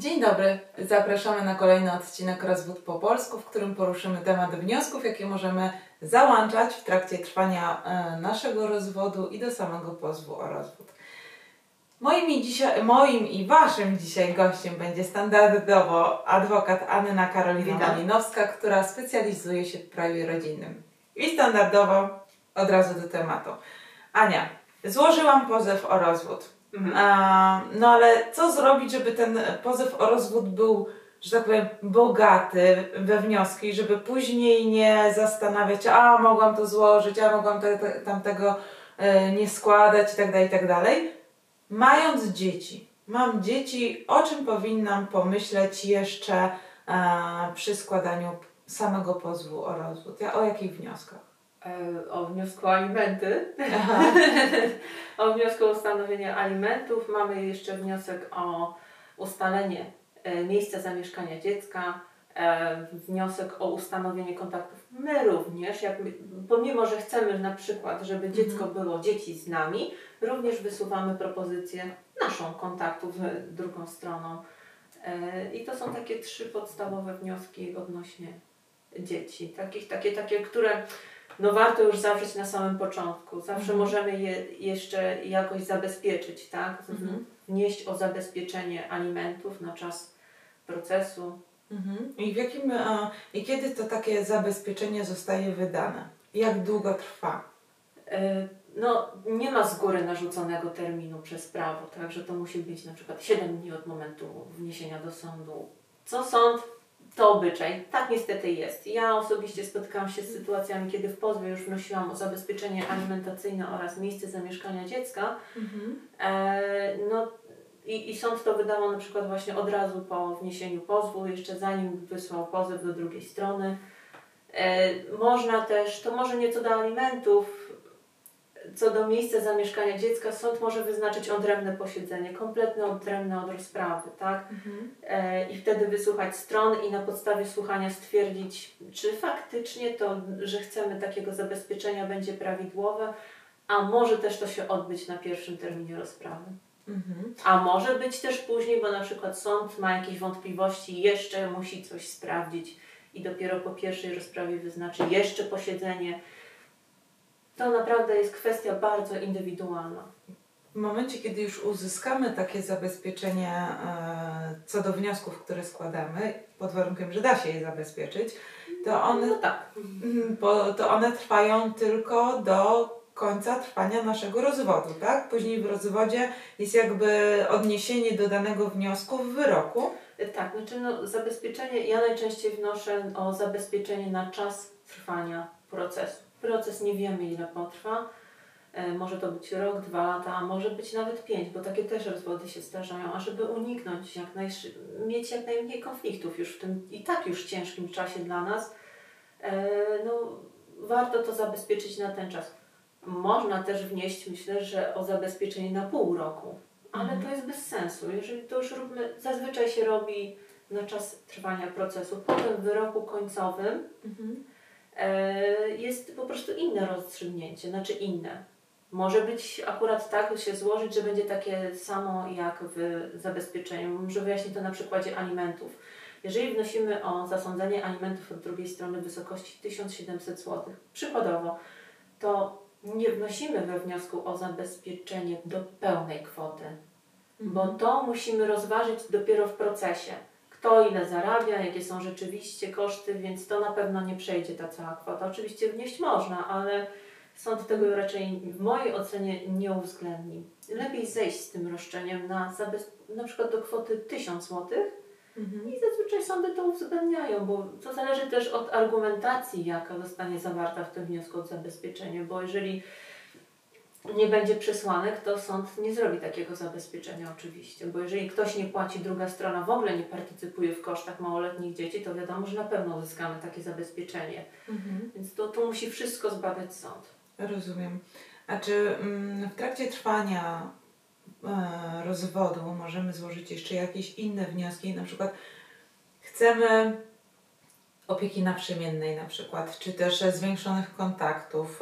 Dzień dobry, zapraszamy na kolejny odcinek Rozwód po polsku, w którym poruszymy temat wniosków, jakie możemy załączać w trakcie trwania e, naszego rozwodu i do samego pozwu o rozwód. Moim, dzisiaj, moim i Waszym dzisiaj gościem będzie standardowo adwokat Anna Karolina. Malinowska, która specjalizuje się w prawie rodzinnym. I standardowo od razu do tematu. Ania, złożyłam pozew o rozwód. Mhm. A, no ale co zrobić, żeby ten pozew o rozwód był, że tak powiem, bogaty we wnioski, żeby później nie zastanawiać, a mogłam to złożyć, a mogłam te, te, tamtego e, nie składać i tak dalej, i tak. Mając dzieci, mam dzieci, o czym powinnam pomyśleć jeszcze e, przy składaniu samego pozwu o rozwód? Ja, o jakich wnioskach? E, O wniosku o alimenty. O wniosku o ustanowienie alimentów. Mamy jeszcze wniosek o ustalenie e, miejsca zamieszkania dziecka. e, Wniosek o ustanowienie kontaktów. My również, jak pomimo że chcemy na przykład, żeby dziecko było dzieci z nami, również wysuwamy propozycję naszą kontaktu z drugą stroną. I to są takie trzy podstawowe wnioski odnośnie dzieci. Takich, takie, takie, które no warto już zawrzeć na samym początku. Zawsze Mhm. możemy je jeszcze jakoś zabezpieczyć, tak? Mhm. Wnieść o zabezpieczenie alimentów na czas procesu. Mhm. I w jakim e, i kiedy to takie zabezpieczenie zostaje wydane? Jak długo trwa? E, No, nie ma z góry narzuconego terminu przez prawo, także to musi być na przykład 7 dni od momentu wniesienia do sądu. Co sąd, to obyczaj. Tak niestety jest. Ja osobiście spotykałam się z sytuacjami, kiedy w pozwie już wnosiłam o zabezpieczenie alimentacyjne oraz miejsce zamieszkania dziecka, E, no i, i sąd to wydawał na przykład właśnie od razu po wniesieniu pozwu, jeszcze zanim wysłał pozew do drugiej strony. E, można też, to może nie co do alimentów, co do miejsca zamieszkania dziecka, sąd może wyznaczyć odrębne posiedzenie, kompletnie odrębne od rozprawy, tak? E, I wtedy wysłuchać stron i na podstawie słuchania stwierdzić, czy faktycznie to, że chcemy takiego zabezpieczenia będzie prawidłowe, a może też to się odbyć na pierwszym terminie rozprawy. Mhm. A może być też później, bo na przykład sąd ma jakieś wątpliwości, jeszcze musi coś sprawdzić i dopiero po pierwszej rozprawie wyznaczy jeszcze posiedzenie. To naprawdę jest kwestia bardzo indywidualna. W momencie, kiedy już uzyskamy takie zabezpieczenie e, co do wniosków, które składamy, pod warunkiem, że da się je zabezpieczyć, to one, No tak. Mhm, bo to one trwają tylko do końca trwania naszego rozwodu, tak? Później w rozwodzie jest jakby odniesienie do danego wniosku w wyroku. Tak, znaczy no, zabezpieczenie, ja najczęściej wnoszę o zabezpieczenie na czas trwania procesu. Proces nie wiemy ile potrwa, e, może to być rok, dwa lata, a może być nawet pięć, bo takie też rozwody się zdarzają, a żeby uniknąć jak najszy- mieć jak najmniej konfliktów już w tym i tak już ciężkim czasie dla nas, e, no warto to zabezpieczyć na ten czas. Można też wnieść, myślę, że o zabezpieczenie na pół roku, ale Mhm. to jest bez sensu. Jeżeli to już róbmy, zazwyczaj się robi na czas trwania procesu. Potem w wyroku końcowym e, jest po prostu inne rozstrzygnięcie, znaczy inne. Może być akurat tak się złożyć, że będzie takie samo jak w zabezpieczeniu. Może wyjaśnię to na przykładzie alimentów. Jeżeli wnosimy o zasądzenie alimentów od drugiej strony w wysokości 1700 zł, przykładowo, to nie wnosimy we wniosku o zabezpieczenie do pełnej kwoty, bo to musimy rozważyć dopiero w procesie. Kto ile zarabia, jakie są rzeczywiście koszty, więc to na pewno nie przejdzie ta cała kwota. Oczywiście wnieść można, ale sąd tego raczej w mojej ocenie nie uwzględni. Lepiej zejść z tym roszczeniem na, na przykład do kwoty 1000 zł Mhm. i zazwyczaj sądy to uwzględniają, bo to zależy też od argumentacji, jaka zostanie zawarta w tym wniosku o zabezpieczenie, bo jeżeli nie będzie przesłanek, to sąd nie zrobi takiego zabezpieczenia oczywiście, bo jeżeli ktoś nie płaci, druga strona w ogóle nie partycypuje w kosztach małoletnich dzieci, to wiadomo, że na pewno uzyskamy takie zabezpieczenie. Mhm. Więc to, to musi wszystko zbadać sąd. Rozumiem. A czy mm, w trakcie trwania e, rozwodu możemy złożyć jeszcze jakieś inne wnioski? Na przykład chcemy opieki naprzemiennej na przykład, czy też zwiększonych kontaktów.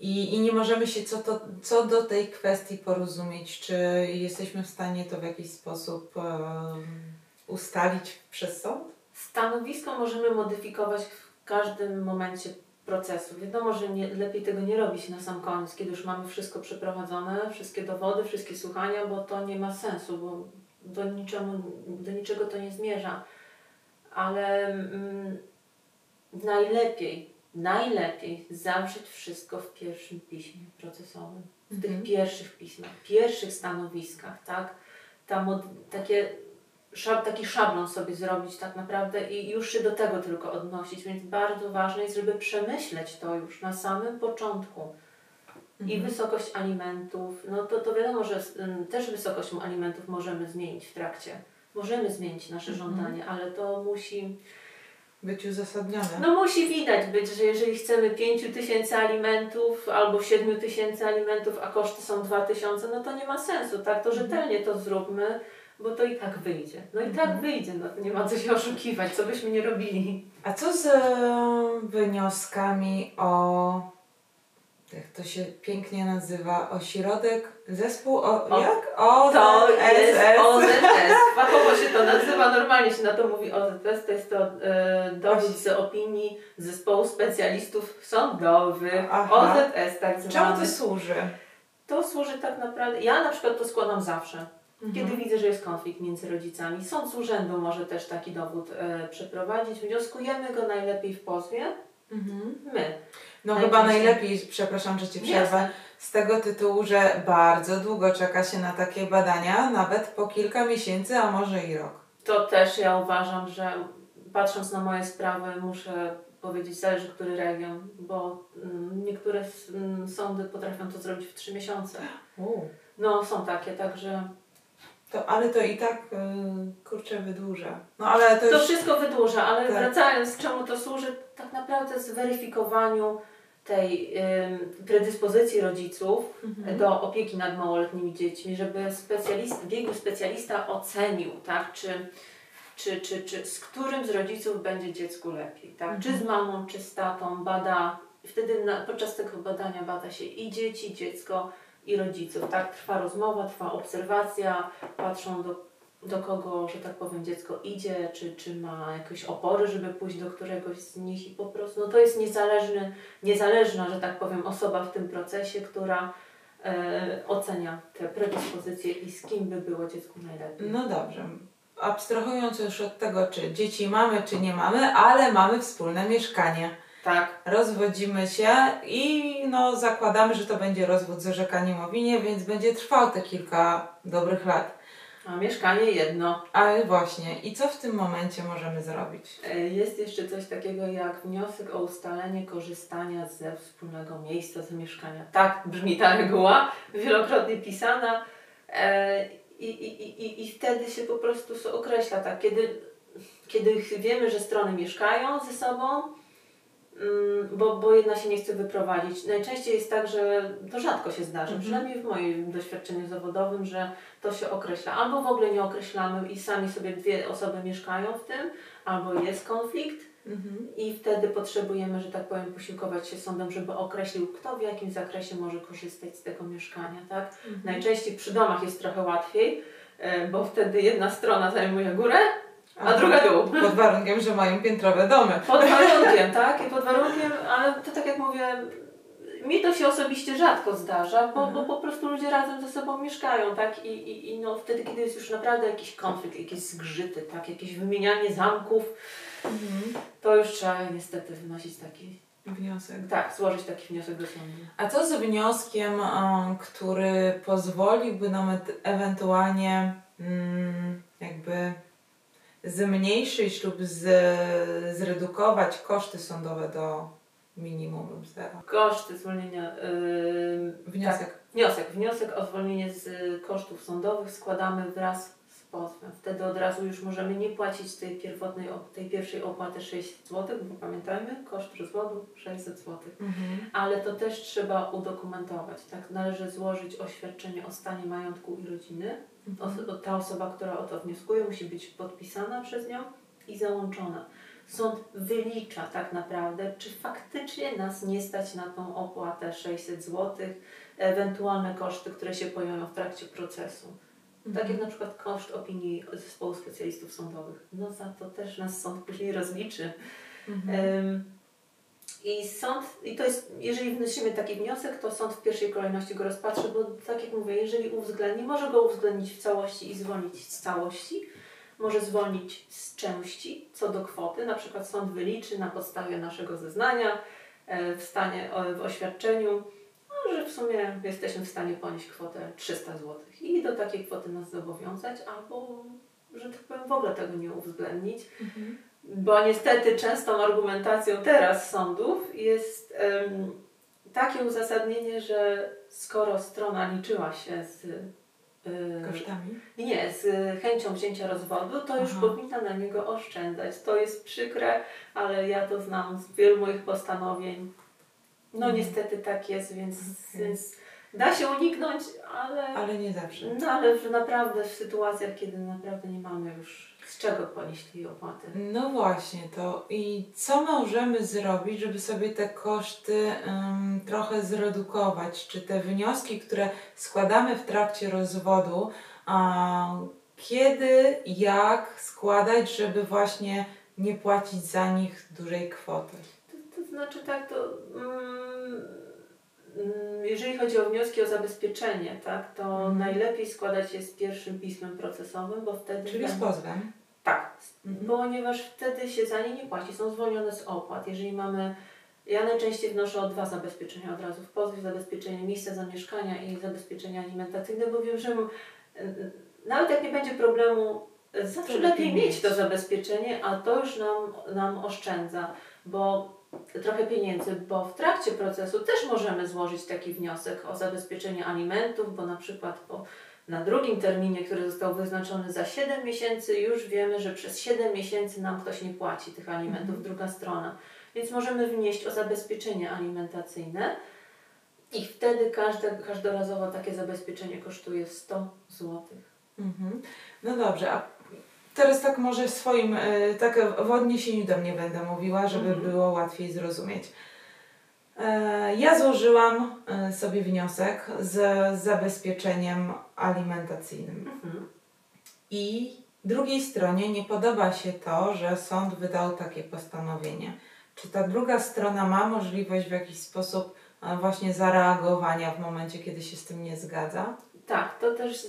E, I, I nie możemy się co, to, co do tej kwestii porozumieć, czy jesteśmy w stanie to w jakiś sposób em, ustalić przez sąd? Stanowisko możemy modyfikować w każdym momencie procesu. Wiadomo, że nie, lepiej tego nie robić na sam koniec, kiedy już mamy wszystko przeprowadzone, wszystkie dowody, wszystkie słuchania, bo to nie ma sensu, bo do, niczemu, do niczego to nie zmierza. Ale mm, najlepiej, najlepiej zawrzeć wszystko w pierwszym piśmie procesowym, w tych Mhm. pierwszych pismach, pierwszych stanowiskach, tak? Ta mod, takie szab, taki szablon sobie zrobić tak naprawdę i już się do tego tylko odnosić, więc bardzo ważne jest, żeby przemyśleć to już na samym początku. I Mhm. wysokość alimentów, no to, to wiadomo, że ym, też wysokość alimentów możemy zmienić w trakcie. Możemy zmienić nasze Mhm. żądanie, ale to musi, Być uzasadnione. no musi widać być, że jeżeli chcemy 5 tysięcy alimentów albo 7 tysięcy alimentów, a koszty są 2 tysiące, no to nie ma sensu, tak? To rzetelnie to zróbmy, bo to i tak wyjdzie. No i tak Mhm. wyjdzie, no to nie ma co się oszukiwać, co byśmy nie robili. A co z wnioskami o, jak to się pięknie nazywa, ośrodek, zespół, o, O, jak? To jest. OZS. Fachowo się to nazywa, normalnie się na to mówi OZS. To jest to e, dowód z opinii zespołu specjalistów sądowych. Aha. OZS tak zwany. Czemu to służy? To służy tak naprawdę, ja na przykład to składam zawsze. Kiedy Mhm. widzę, że jest konflikt między rodzicami. Sąd z urzędu może też taki dowód e, przeprowadzić. Wnioskujemy go najlepiej w pozwie. Mhm. My. No chyba najlepiej, przepraszam, że Ci przerwę, Jasne. z tego tytułu, że bardzo długo czeka się na takie badania, nawet po kilka miesięcy, a może i rok. To też ja uważam, że patrząc na moje sprawy, muszę powiedzieć, zależy który region, bo mm, niektóre mm, sądy potrafią to zrobić w trzy miesiące. No, są takie, także To, ale to i tak, y, kurczę, wydłuża. No ale to to już... wszystko wydłuża, ale Tak. wracając, czemu to służy? Tak naprawdę zweryfikowaniu tej predyspozycji rodziców Mhm. do opieki nad małoletnimi dziećmi, żeby specjalista, biegły specjalista ocenił, tak, czy, czy, czy, czy z którym z rodziców będzie dziecku lepiej, tak, czy z mamą, czy z tatą, bada, wtedy na, podczas tego badania bada się i dzieci, dziecko, i rodziców, tak, trwa rozmowa, trwa obserwacja, patrzą do, do kogo, że tak powiem, dziecko idzie, czy, czy ma jakieś opory, żeby pójść do któregoś z nich i po prostu, no to jest niezależny, niezależna, że tak powiem, osoba w tym procesie, która e, ocenia te predyspozycje i z kim by było dziecku najlepiej. No dobrze. Abstrahując już od tego, czy dzieci mamy, czy nie mamy, ale mamy wspólne mieszkanie. Tak, Rozwodzimy się i no, zakładamy, że to będzie rozwód z orzekaniem o winie, więc będzie trwał te kilka dobrych lat. A mieszkanie jedno. Ale właśnie, i co w tym momencie możemy zrobić? E, Jest jeszcze coś takiego jak wniosek o ustalenie korzystania ze wspólnego miejsca zamieszkania. Tak brzmi ta reguła, wielokrotnie pisana. E, I, i, i, I wtedy się po prostu określa tak, kiedy, kiedy wiemy, że strony mieszkają ze sobą, bo, bo jedna się nie chce wyprowadzić. Najczęściej jest tak, że to rzadko się zdarza, Mhm. przynajmniej w moim doświadczeniu zawodowym, że to się określa. Albo w ogóle nie określamy i sami sobie dwie osoby mieszkają w tym, albo jest konflikt Mhm. i wtedy potrzebujemy, że tak powiem, posiłkować się sądem, żeby określił, kto w jakim zakresie może korzystać z tego mieszkania, tak? Najczęściej przy domach jest trochę łatwiej, e, bo wtedy jedna strona zajmuje górę, a druga dół. Pod warunkiem, że mają piętrowe domy. Pod warunkiem, tak? I pod warunkiem, ale to tak jak mówię, mi to się osobiście rzadko zdarza, bo, bo po prostu ludzie razem ze sobą mieszkają, tak? I, i, i no wtedy, kiedy jest już naprawdę jakiś konflikt, jakieś zgrzyty, tak? Jakieś wymienianie zamków, to już trzeba niestety wynosić taki, Wniosek. tak, złożyć taki wniosek do sądu. A co z wnioskiem, em, który pozwoliłby nam et- ewentualnie mm, jakby zmniejszyć lub z, zredukować koszty sądowe do minimum lub zera? Koszty zwolnienia. Yy, Wniosek. Tak, wniosek. Wniosek o zwolnienie z kosztów sądowych składamy wraz z pozwem. Wtedy od razu już możemy nie płacić tej pierwotnej, tej pierwszej opłaty 6 zł, bo pamiętajmy, koszt rozwodu 600 zł. Mhm. Ale to też trzeba udokumentować. Tak? Należy złożyć oświadczenie o stanie majątku i rodziny. Ta osoba, która o to wnioskuje, musi być podpisana przez nią i załączona. Sąd wylicza tak naprawdę, czy faktycznie nas nie stać na tą opłatę 600 zł, ewentualne koszty, które się pojawią w trakcie procesu. Tak jak na przykład koszt opinii zespołu specjalistów sądowych. No za to też nas sąd później rozliczy. Mhm. Ym, I sąd, i to jest, jeżeli wnosimy taki wniosek, to sąd w pierwszej kolejności go rozpatrzy, bo tak jak mówię, jeżeli uwzględni, może go uwzględnić w całości i zwolnić z całości, może zwolnić z części co do kwoty, na przykład sąd wyliczy na podstawie naszego zeznania e, w stanie, w oświadczeniu, no, że w sumie jesteśmy w stanie ponieść kwotę 300 zł i do takiej kwoty nas zobowiązać, albo, że tak powiem, w ogóle tego nie uwzględnić. Mhm. Bo niestety częstą argumentacją teraz sądów jest em, takie uzasadnienie, że skoro strona liczyła się z, Kosztami? nie, z chęcią wzięcia rozwodu, to już Aha. powinna na niego oszczędzać. To jest przykre, ale ja to znam z wielu moich postanowień. No Mhm. niestety tak jest, więc, Okej. więc da się uniknąć, ale, Ale nie zawsze. no, ale w, naprawdę w sytuacjach, kiedy naprawdę nie mamy już z czego ponieść tej opłaty. No właśnie, to i co możemy zrobić, żeby sobie te koszty em, trochę zredukować? Czy te wnioski, które składamy w trakcie rozwodu, a, kiedy, jak składać, żeby właśnie nie płacić za nich dużej kwoty? To, to znaczy tak, to mm, jeżeli chodzi o wnioski o zabezpieczenie, tak, to Mhm. najlepiej składać je z pierwszym pismem procesowym, bo wtedy... Czyli z pozwem. Tak, Mhm. ponieważ wtedy się za nie nie płaci, są zwolnione z opłat. Jeżeli mamy, ja najczęściej wnoszę o dwa zabezpieczenia od razu w pozwie, zabezpieczenie miejsca zamieszkania i zabezpieczenie alimentacyjne, bo wiem, że mm, nawet jak nie będzie problemu, zawsze lepiej mieć. to zabezpieczenie, a to już nam, nam oszczędza, bo trochę pieniędzy, bo w trakcie procesu też możemy złożyć taki wniosek o zabezpieczenie alimentów, bo na przykład po, na drugim terminie, który został wyznaczony za 7 miesięcy, już wiemy, że przez 7 miesięcy nam ktoś nie płaci tych alimentów, Mhm. druga strona. Więc możemy wnieść o zabezpieczenie alimentacyjne i wtedy każde, każdorazowo takie zabezpieczenie kosztuje 100 zł. Mhm. No dobrze, a teraz tak może w swoim, e, tak w odniesieniu do mnie będę mówiła, żeby Mhm. było łatwiej zrozumieć. E, Ja złożyłam e, sobie wniosek z zabezpieczeniem alimentacyjnym Mhm. i drugiej stronie nie podoba się to, że sąd wydał takie postanowienie. Czy ta druga strona ma możliwość w jakiś sposób właśnie zareagowania w momencie, kiedy się z tym nie zgadza? Tak, to też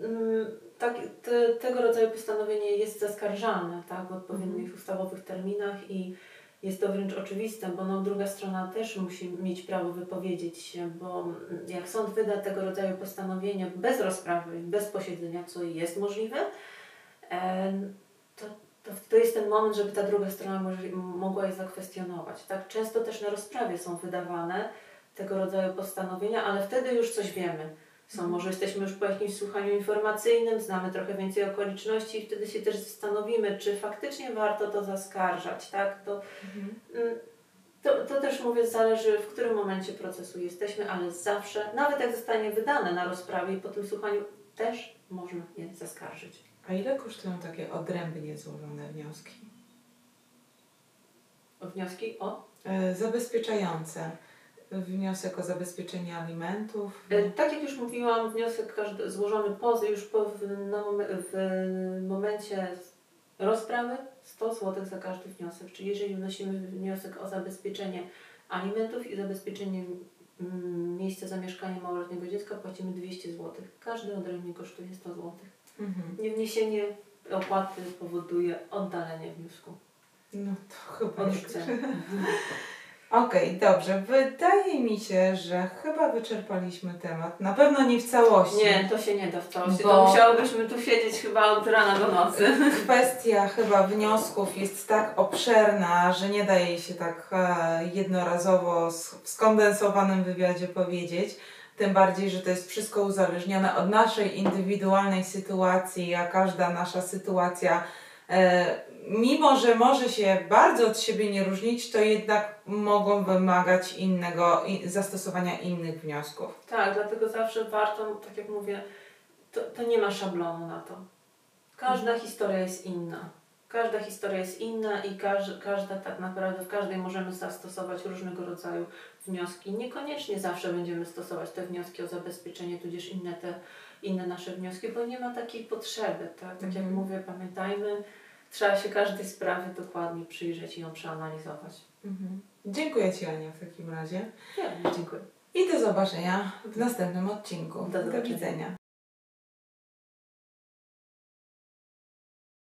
mm, tak, te, tego rodzaju postanowienie jest zaskarżalne tak, w odpowiednich ustawowych terminach i jest to wręcz oczywiste, bo no, druga strona też musi mieć prawo wypowiedzieć się, bo jak sąd wyda tego rodzaju postanowienie bez rozprawy, bez posiedzenia, co jest możliwe, em, to, to, to jest ten moment, żeby ta druga strona mogła je zakwestionować. Tak? Często też na rozprawie są wydawane tego rodzaju postanowienia, ale wtedy już coś wiemy. Są, Mhm. może jesteśmy już po jakimś słuchaniu informacyjnym, znamy trochę więcej okoliczności i wtedy się też zastanowimy, czy faktycznie warto to zaskarżać, tak? To, mm, to, to też mówię, zależy w którym momencie procesu jesteśmy, ale zawsze, nawet jak zostanie wydane na rozprawie i po tym słuchaniu, też można je zaskarżyć. A ile kosztują takie odrębnie złożone wnioski? Wnioski o? E, Zabezpieczające. Wniosek o zabezpieczenie alimentów. E, Tak jak już mówiłam, wniosek każdy, złożony pozy już po, w, w momencie rozprawy 100 zł za każdy wniosek. Czyli jeżeli wnosimy wniosek o zabezpieczenie alimentów i zabezpieczenie mm, miejsca zamieszkania małoletniego dziecka, płacimy 200 zł. Każdy odrębnie kosztuje 100 zł. Mhm. Niewniesienie opłaty powoduje oddalenie wniosku No to chyba od nie celu. Okej, dobrze. Wydaje mi się, że chyba wyczerpaliśmy temat. Na pewno nie w całości. Nie, to się nie da w całości. Bo- To musiałybyśmy tu siedzieć chyba od rana do nocy. Kwestia chyba wniosków jest tak obszerna, że nie da jej się tak e, jednorazowo w skondensowanym wywiadzie powiedzieć. Tym bardziej, że to jest wszystko uzależnione od naszej indywidualnej sytuacji, a każda nasza sytuacja, e, mimo że może się bardzo od siebie nie różnić, to jednak mogą wymagać innego, zastosowania innych wniosków. Tak, dlatego zawsze warto, tak jak mówię, to, to nie ma szablonu na to. Każda historia jest inna. Każda historia jest inna i każ, każda tak naprawdę, w każdej możemy zastosować różnego rodzaju wnioski. Niekoniecznie zawsze będziemy stosować te wnioski o zabezpieczenie, tudzież inne te inne nasze wnioski, bo nie ma takiej potrzeby. Tak, tak jak Mhm. mówię, pamiętajmy, trzeba się każdej sprawy dokładnie przyjrzeć i ją przeanalizować. Mhm. Dziękuję Ci Ania w takim razie. Ja dziękuję. I do zobaczenia w następnym odcinku. Do zobaczenia. do widzenia.